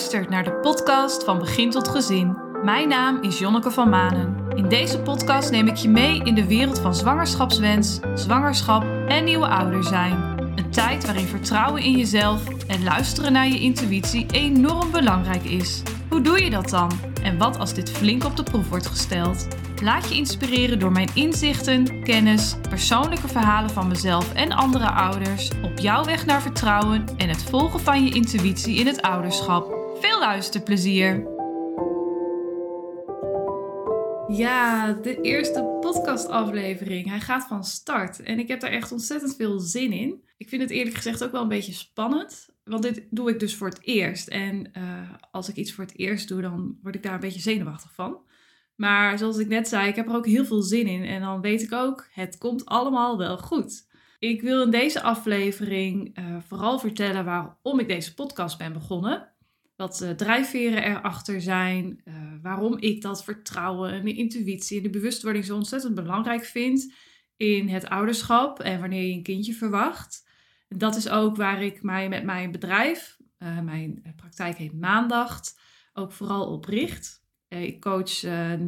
luistert naar de podcast van Begin tot Gezin. Mijn naam is Jonneke van Manen. In deze podcast neem ik je mee in de wereld van zwangerschapswens, zwangerschap en nieuwe ouder zijn. Een tijd waarin vertrouwen in jezelf en luisteren naar je intuïtie enorm belangrijk is. Hoe doe je dat dan? En wat als dit flink op de proef wordt gesteld? Laat je inspireren door mijn inzichten, kennis, persoonlijke verhalen van mezelf en andere ouders op jouw weg naar vertrouwen en het volgen van je intuïtie in het ouderschap. Veel luisterplezier! Ja, de eerste podcastaflevering. Hij gaat van start en ik heb daar echt ontzettend veel zin in. Ik vind het eerlijk gezegd ook wel een beetje spannend, want dit doe ik dus voor het eerst. En uh, als ik iets voor het eerst doe, dan word ik daar een beetje zenuwachtig van. Maar zoals ik net zei, ik heb er ook heel veel zin in. En dan weet ik ook, het komt allemaal wel goed. Ik wil in deze aflevering uh, vooral vertellen waarom ik deze podcast ben begonnen. Wat de drijfveren erachter zijn. Uh, waarom ik dat vertrouwen en de intuïtie en de bewustwording zo ontzettend belangrijk vind in het ouderschap en wanneer je een kindje verwacht. Dat is ook waar ik mij met mijn bedrijf, uh, mijn praktijk heet Maandag, ook vooral op richt. Eh, ik coach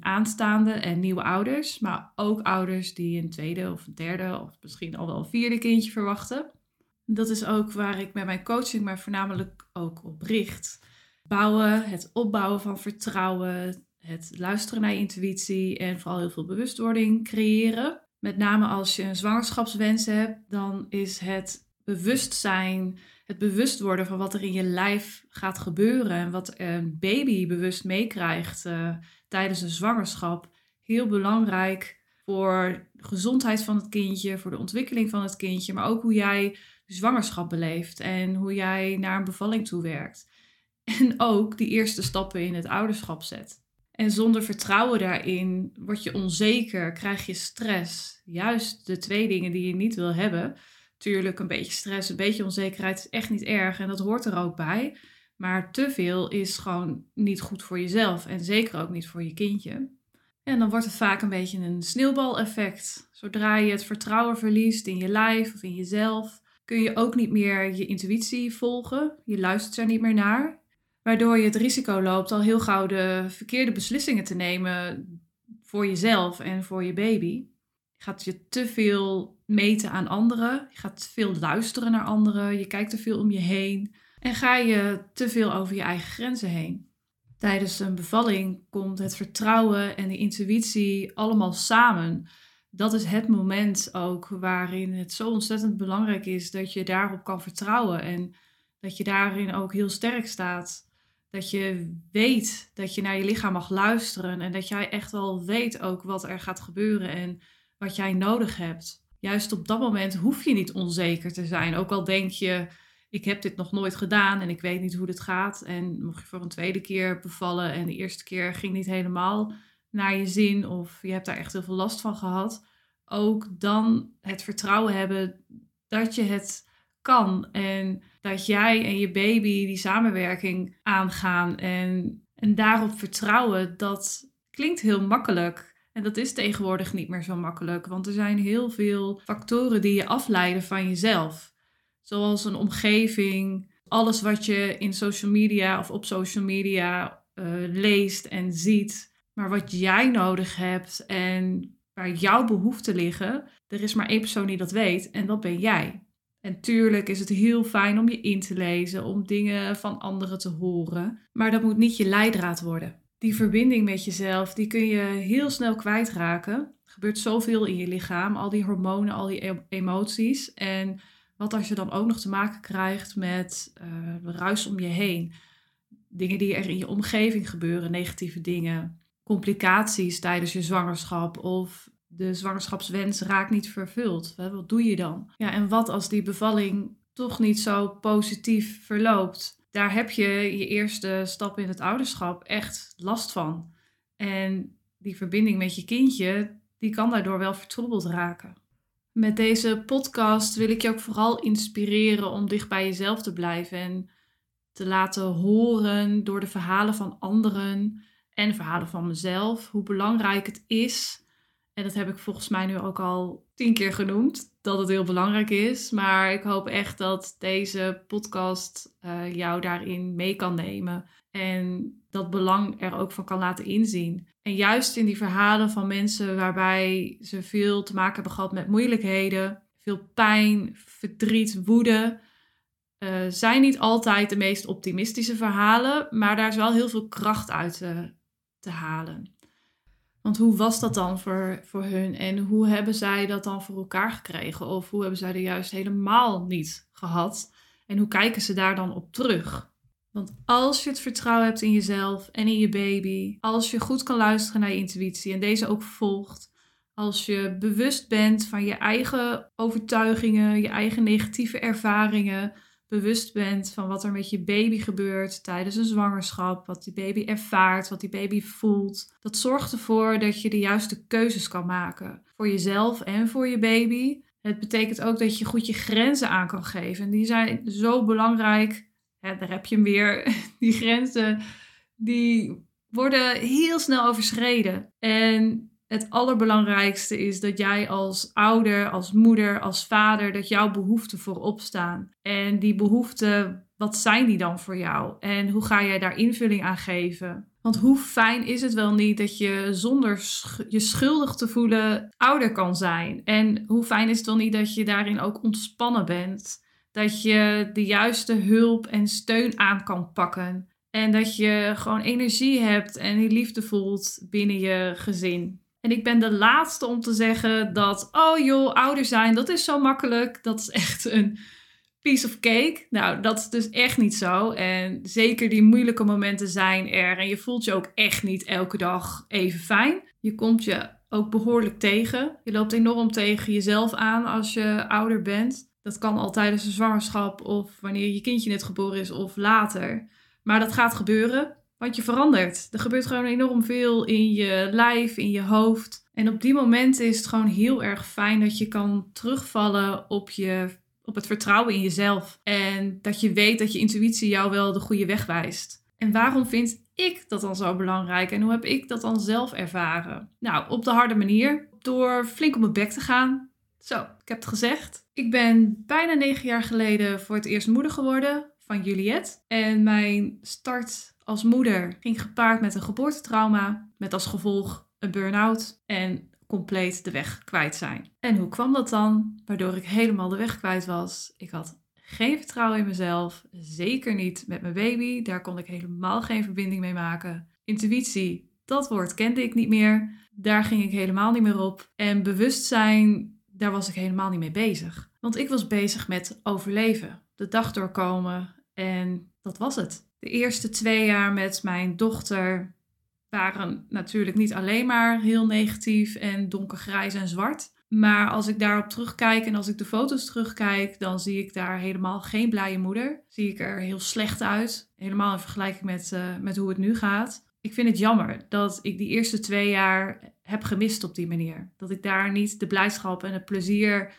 aanstaande en nieuwe ouders, maar ook ouders die een tweede of een derde of misschien al wel een vierde kindje verwachten. Dat is ook waar ik met mijn coaching maar voornamelijk ook op richt. Bouwen, het opbouwen van vertrouwen, het luisteren naar intuïtie en vooral heel veel bewustwording creëren. Met name als je een zwangerschapswens hebt, dan is het bewustzijn het bewust worden van wat er in je lijf gaat gebeuren en wat een baby bewust meekrijgt uh, tijdens een zwangerschap, heel belangrijk voor de gezondheid van het kindje, voor de ontwikkeling van het kindje, maar ook hoe jij zwangerschap beleeft en hoe jij naar een bevalling toe werkt. En ook die eerste stappen in het ouderschap zet. En zonder vertrouwen daarin word je onzeker, krijg je stress. Juist de twee dingen die je niet wil hebben. Tuurlijk, een beetje stress, een beetje onzekerheid is echt niet erg en dat hoort er ook bij. Maar te veel is gewoon niet goed voor jezelf en zeker ook niet voor je kindje. En dan wordt het vaak een beetje een sneeuwbaleffect. Zodra je het vertrouwen verliest in je lijf of in jezelf, kun je ook niet meer je intuïtie volgen. Je luistert er niet meer naar. Waardoor je het risico loopt al heel gauw de verkeerde beslissingen te nemen voor jezelf en voor je baby. Je gaat je te veel meten aan anderen. Je gaat veel luisteren naar anderen. Je kijkt te veel om je heen. En ga je te veel over je eigen grenzen heen. Tijdens een bevalling komt het vertrouwen en de intuïtie allemaal samen. Dat is het moment ook waarin het zo ontzettend belangrijk is dat je daarop kan vertrouwen. En dat je daarin ook heel sterk staat. Dat je weet dat je naar je lichaam mag luisteren. En dat jij echt wel weet ook wat er gaat gebeuren en wat jij nodig hebt juist op dat moment hoef je niet onzeker te zijn. Ook al denk je, ik heb dit nog nooit gedaan en ik weet niet hoe dit gaat. En mocht je voor een tweede keer bevallen en de eerste keer ging niet helemaal naar je zin of je hebt daar echt heel veel last van gehad. Ook dan het vertrouwen hebben dat je het kan en dat jij en je baby die samenwerking aangaan en, en daarop vertrouwen, dat klinkt heel makkelijk. En dat is tegenwoordig niet meer zo makkelijk, want er zijn heel veel factoren die je afleiden van jezelf. Zoals een omgeving, alles wat je in social media of op social media uh, leest en ziet, maar wat jij nodig hebt en waar jouw behoeften liggen. Er is maar één persoon die dat weet en dat ben jij. En tuurlijk is het heel fijn om je in te lezen, om dingen van anderen te horen, maar dat moet niet je leidraad worden die verbinding met jezelf, die kun je heel snel kwijtraken. Er gebeurt zoveel in je lichaam, al die hormonen, al die emoties. En wat als je dan ook nog te maken krijgt met uh, ruis om je heen. Dingen die er in je omgeving gebeuren, negatieve dingen. Complicaties tijdens je zwangerschap of de zwangerschapswens raakt niet vervuld. Wat doe je dan? Ja, en wat als die bevalling toch niet zo positief verloopt? daar heb je je eerste stap in het ouderschap echt last van. En die verbinding met je kindje, die kan daardoor wel vertroebeld raken. Met deze podcast wil ik je ook vooral inspireren om dicht bij jezelf te blijven en te laten horen door de verhalen van anderen en verhalen van mezelf hoe belangrijk het is En dat heb ik volgens mij nu ook al tien keer genoemd, dat het heel belangrijk is. Maar ik hoop echt dat deze podcast uh, jou daarin mee kan nemen. En dat belang er ook van kan laten inzien. En juist in die verhalen van mensen waarbij ze veel te maken hebben gehad met moeilijkheden, veel pijn, verdriet, woede. Uh, zijn niet altijd de meest optimistische verhalen, maar daar is wel heel veel kracht uit te, te halen. Want hoe was dat dan voor, voor hun en hoe hebben zij dat dan voor elkaar gekregen? Of hoe hebben zij er juist helemaal niet gehad? En hoe kijken ze daar dan op terug? Want als je het vertrouwen hebt in jezelf en in je baby, als je goed kan luisteren naar je intuïtie en deze ook volgt, als je bewust bent van je eigen overtuigingen, je eigen negatieve ervaringen, bewust bent van wat er met je baby gebeurt tijdens een zwangerschap, wat die baby ervaart, wat die baby voelt. Dat zorgt ervoor dat je de juiste keuzes kan maken voor jezelf en voor je baby. Het betekent ook dat je goed je grenzen aan kan geven. En die zijn zo belangrijk. Daar heb je hem weer. Die grenzen die worden heel snel overschreden. En het allerbelangrijkste is dat jij als ouder, als moeder, als vader, dat jouw behoeften voorop staan. En die behoeften, wat zijn die dan voor jou? En hoe ga jij daar invulling aan geven? Want hoe fijn is het wel niet dat je zonder je schuldig te voelen ouder kan zijn? En hoe fijn is het wel niet dat je daarin ook ontspannen bent? Dat je de juiste hulp en steun aan kan pakken. En dat je gewoon energie hebt en die liefde voelt binnen je gezin. En ik ben de laatste om te zeggen dat, oh joh, ouder zijn, dat is zo makkelijk. Dat is echt een piece of cake. Nou, dat is dus echt niet zo. En zeker die moeilijke momenten zijn er. En je voelt je ook echt niet elke dag even fijn. Je komt je ook behoorlijk tegen. Je loopt enorm tegen jezelf aan als je ouder bent. Dat kan al tijdens een zwangerschap of wanneer je kindje net geboren is of later. Maar dat gaat gebeuren. Want je verandert. Er gebeurt gewoon enorm veel in je lijf, in je hoofd. En op die momenten is het gewoon heel erg fijn dat je kan terugvallen op, je, op het vertrouwen in jezelf. En dat je weet dat je intuïtie jou wel de goede weg wijst. En waarom vind ik dat dan zo belangrijk en hoe heb ik dat dan zelf ervaren? Nou, op de harde manier. Door flink op mijn bek te gaan. Zo, ik heb het gezegd. Ik ben bijna negen jaar geleden voor het eerst moeder geworden van Juliette. En mijn start als moeder ging gepaard met een geboortetrauma, met als gevolg een burn-out en compleet de weg kwijt zijn. En hoe kwam dat dan? Waardoor ik helemaal de weg kwijt was. Ik had geen vertrouwen in mezelf, zeker niet met mijn baby. Daar kon ik helemaal geen verbinding mee maken. Intuïtie, dat woord kende ik niet meer. Daar ging ik helemaal niet meer op. En bewustzijn, daar was ik helemaal niet mee bezig. Want ik was bezig met overleven, de dag doorkomen en dat was het. De eerste twee jaar met mijn dochter waren natuurlijk niet alleen maar heel negatief en donkergrijs en zwart. Maar als ik daarop terugkijk en als ik de foto's terugkijk, dan zie ik daar helemaal geen blije moeder. Zie ik er heel slecht uit. Helemaal in vergelijking met, uh, met hoe het nu gaat. Ik vind het jammer dat ik die eerste twee jaar heb gemist op die manier. Dat ik daar niet de blijdschap en het plezier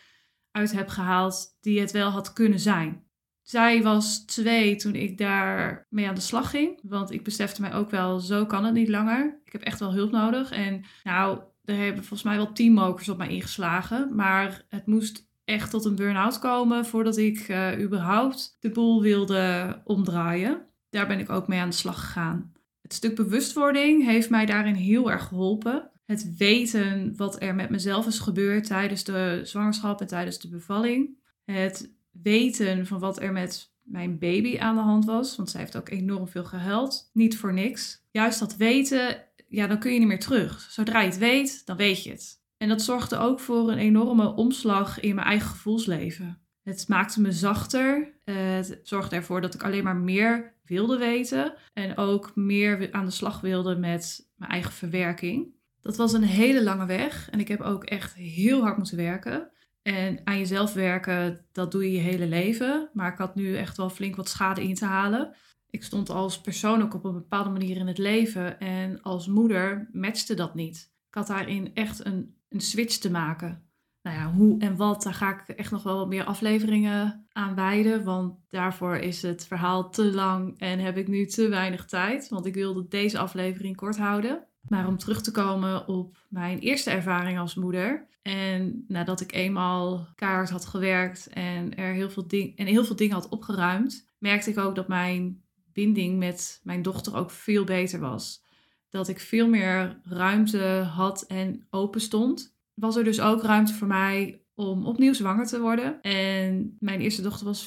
uit heb gehaald die het wel had kunnen zijn. Zij was twee toen ik daar mee aan de slag ging. Want ik besefte mij ook wel, zo kan het niet langer. Ik heb echt wel hulp nodig. En nou, er hebben volgens mij wel tien mokers op mij ingeslagen. Maar het moest echt tot een burn-out komen voordat ik uh, überhaupt de boel wilde omdraaien. Daar ben ik ook mee aan de slag gegaan. Het stuk bewustwording heeft mij daarin heel erg geholpen. Het weten wat er met mezelf is gebeurd tijdens de zwangerschap en tijdens de bevalling. Het weten van wat er met mijn baby aan de hand was. Want zij heeft ook enorm veel gehuild. Niet voor niks. Juist dat weten, ja, dan kun je niet meer terug. Zodra je het weet, dan weet je het. En dat zorgde ook voor een enorme omslag in mijn eigen gevoelsleven. Het maakte me zachter. Het zorgde ervoor dat ik alleen maar meer wilde weten. En ook meer aan de slag wilde met mijn eigen verwerking. Dat was een hele lange weg. En ik heb ook echt heel hard moeten werken. En aan jezelf werken, dat doe je je hele leven. Maar ik had nu echt wel flink wat schade in te halen. Ik stond als persoon ook op een bepaalde manier in het leven. En als moeder matchte dat niet. Ik had daarin echt een, een switch te maken. Nou ja, hoe en wat, daar ga ik echt nog wel wat meer afleveringen aan wijden. Want daarvoor is het verhaal te lang en heb ik nu te weinig tijd. Want ik wilde deze aflevering kort houden. Maar om terug te komen op mijn eerste ervaring als moeder. En nadat ik eenmaal kaart had gewerkt en er heel veel, ding en heel veel dingen had opgeruimd, merkte ik ook dat mijn binding met mijn dochter ook veel beter was. Dat ik veel meer ruimte had en open stond. Was er dus ook ruimte voor mij om opnieuw zwanger te worden. En mijn eerste dochter was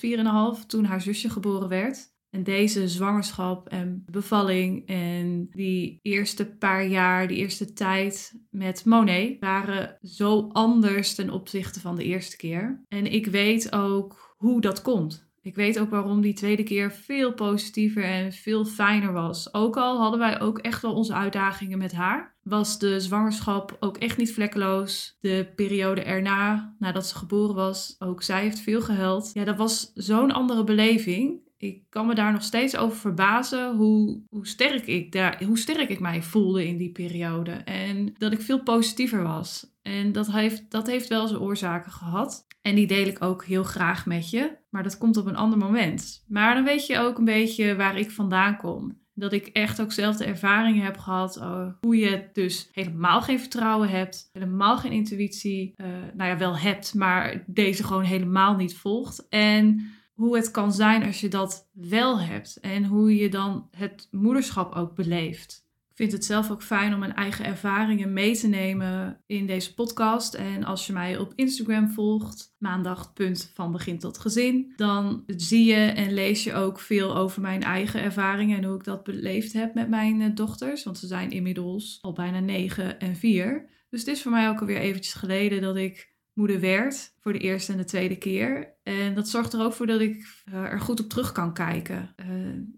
4,5 toen haar zusje geboren werd. En deze zwangerschap en bevalling en die eerste paar jaar, die eerste tijd met Monet waren zo anders ten opzichte van de eerste keer. En ik weet ook hoe dat komt. Ik weet ook waarom die tweede keer veel positiever en veel fijner was. Ook al hadden wij ook echt wel onze uitdagingen met haar, was de zwangerschap ook echt niet vlekkeloos. De periode erna, nadat ze geboren was, ook zij heeft veel gehuild. Ja, dat was zo'n andere beleving ik kan me daar nog steeds over verbazen hoe, hoe, sterk ik daar, hoe sterk ik mij voelde in die periode. En dat ik veel positiever was. En dat heeft, dat heeft wel zijn oorzaken gehad. En die deel ik ook heel graag met je. Maar dat komt op een ander moment. Maar dan weet je ook een beetje waar ik vandaan kom. Dat ik echt ook zelf de ervaringen heb gehad. Uh, hoe je dus helemaal geen vertrouwen hebt. Helemaal geen intuïtie. Uh, nou ja, wel hebt. Maar deze gewoon helemaal niet volgt. En hoe het kan zijn als je dat wel hebt en hoe je dan het moederschap ook beleeft. Ik vind het zelf ook fijn om mijn eigen ervaringen mee te nemen in deze podcast. En als je mij op Instagram volgt, maandag punt van begin tot gezin, dan zie je en lees je ook veel over mijn eigen ervaringen en hoe ik dat beleefd heb met mijn eh, dochters. Want ze zijn inmiddels al bijna negen en vier. Dus het is voor mij ook alweer eventjes geleden dat ik moeder werd voor de eerste en de tweede keer. En dat zorgt er ook voor dat ik uh, er goed op terug kan kijken. Uh,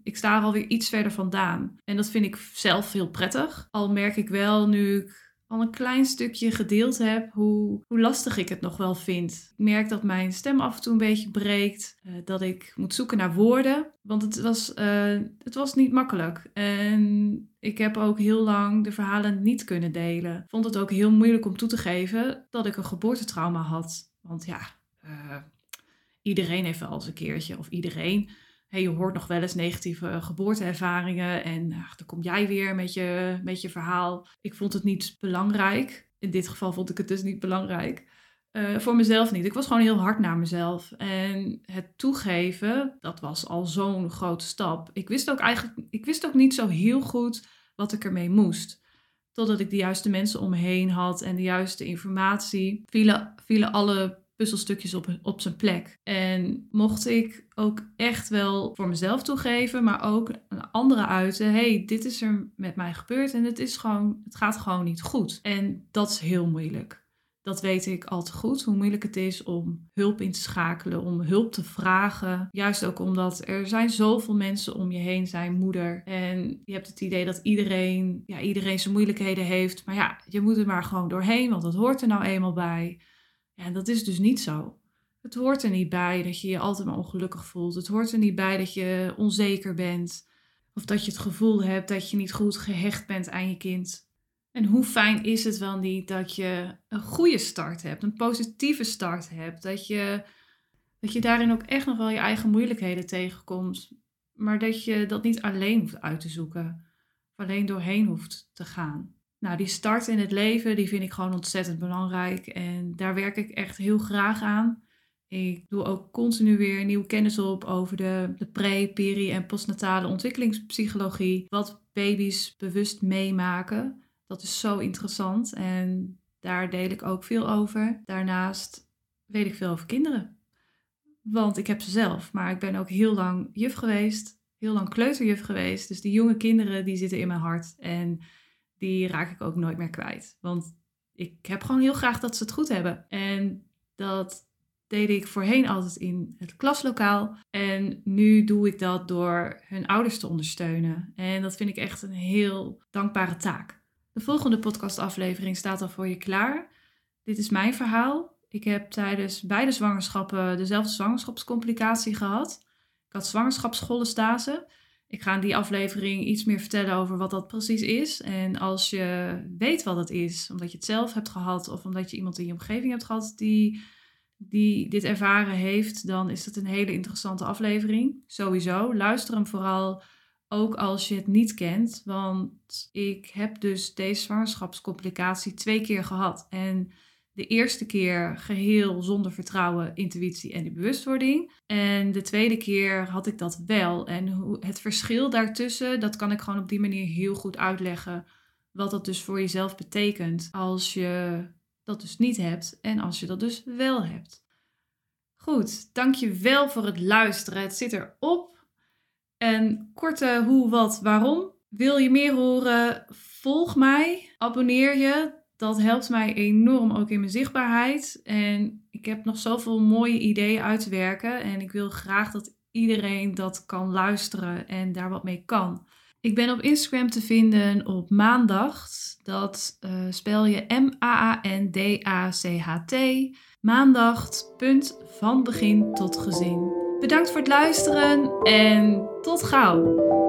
ik sta er alweer iets verder vandaan. En dat vind ik zelf heel prettig. Al merk ik wel nu ik al een klein stukje gedeeld heb hoe, hoe lastig ik het nog wel vind. Ik merk dat mijn stem af en toe een beetje breekt. Uh, dat ik moet zoeken naar woorden. Want het was, uh, het was niet makkelijk. En ik heb ook heel lang de verhalen niet kunnen delen. Vond het ook heel moeilijk om toe te geven dat ik een geboortetrauma had. Want ja, uh, iedereen heeft wel eens een keertje, of iedereen hey, je hoort nog wel eens negatieve geboorteervaringen en nou, dan kom jij weer met je, met je verhaal. Ik vond het niet belangrijk. In dit geval vond ik het dus niet belangrijk. Uh, voor mezelf niet. Ik was gewoon heel hard naar mezelf. En het toegeven, dat was al zo'n grote stap. Ik wist ook eigenlijk, ik wist ook niet zo heel goed wat ik ermee moest. Totdat ik de juiste mensen om me heen had en de juiste informatie, vielen, vielen alle puzzelstukjes op, op zijn plek. En mocht ik ook echt wel voor mezelf toegeven, maar ook een andere uiten. hey, dit is er met mij gebeurd en het, is gewoon, het gaat gewoon niet goed. En dat is heel moeilijk. Dat weet ik al te goed, hoe moeilijk het is om hulp in te schakelen, om hulp te vragen. Juist ook omdat er zijn zoveel mensen om je heen zijn moeder. En je hebt het idee dat iedereen, ja, iedereen zijn moeilijkheden heeft. Maar ja, je moet er maar gewoon doorheen, want dat hoort er nou eenmaal bij. Ja, dat is dus niet zo. Het hoort er niet bij dat je je altijd maar ongelukkig voelt. Het hoort er niet bij dat je onzeker bent. Of dat je het gevoel hebt dat je niet goed gehecht bent aan je kind. En hoe fijn is het wel niet dat je een goede start hebt, een positieve start hebt. Dat je, dat je daarin ook echt nog wel je eigen moeilijkheden tegenkomt. Maar dat je dat niet alleen hoeft uit te zoeken. Of alleen doorheen hoeft te gaan. Nou, die start in het leven, die vind ik gewoon ontzettend belangrijk. En daar werk ik echt heel graag aan. Ik doe ook continu weer nieuwe kennis op over de, de pre, peri en postnatale ontwikkelingspsychologie. Wat baby's bewust meemaken. Dat is zo interessant en daar deel ik ook veel over. Daarnaast weet ik veel over kinderen. Want ik heb ze zelf, maar ik ben ook heel lang juf geweest. Heel lang kleuterjuf geweest. Dus die jonge kinderen die zitten in mijn hart. En die raak ik ook nooit meer kwijt. Want ik heb gewoon heel graag dat ze het goed hebben. En dat deed ik voorheen altijd in het klaslokaal. En nu doe ik dat door hun ouders te ondersteunen. En dat vind ik echt een heel dankbare taak. De volgende podcastaflevering staat al voor je klaar. Dit is mijn verhaal. Ik heb tijdens beide zwangerschappen dezelfde zwangerschapscomplicatie gehad. Ik had zwangerschapsscholenstase. Ik ga in die aflevering iets meer vertellen over wat dat precies is. En als je weet wat het is, omdat je het zelf hebt gehad of omdat je iemand in je omgeving hebt gehad die, die dit ervaren heeft, dan is het een hele interessante aflevering. Sowieso. Luister hem vooral ook als je het niet kent. Want ik heb dus deze zwangerschapscomplicatie twee keer gehad. En de eerste keer geheel zonder vertrouwen, intuïtie en de bewustwording. En de tweede keer had ik dat wel. En het verschil daartussen, dat kan ik gewoon op die manier heel goed uitleggen. Wat dat dus voor jezelf betekent als je dat dus niet hebt en als je dat dus wel hebt. Goed, dankjewel voor het luisteren. Het zit erop. En korte hoe, wat, waarom. Wil je meer horen? Volg mij, abonneer je. Dat helpt mij enorm ook in mijn zichtbaarheid. En ik heb nog zoveel mooie ideeën uit te werken. En ik wil graag dat iedereen dat kan luisteren en daar wat mee kan. Ik ben op Instagram te vinden op maandag. Dat uh, spel je M-A-A-N-D-A-C-H-T. Maandag, van begin tot gezin. Bedankt voor het luisteren en tot gauw!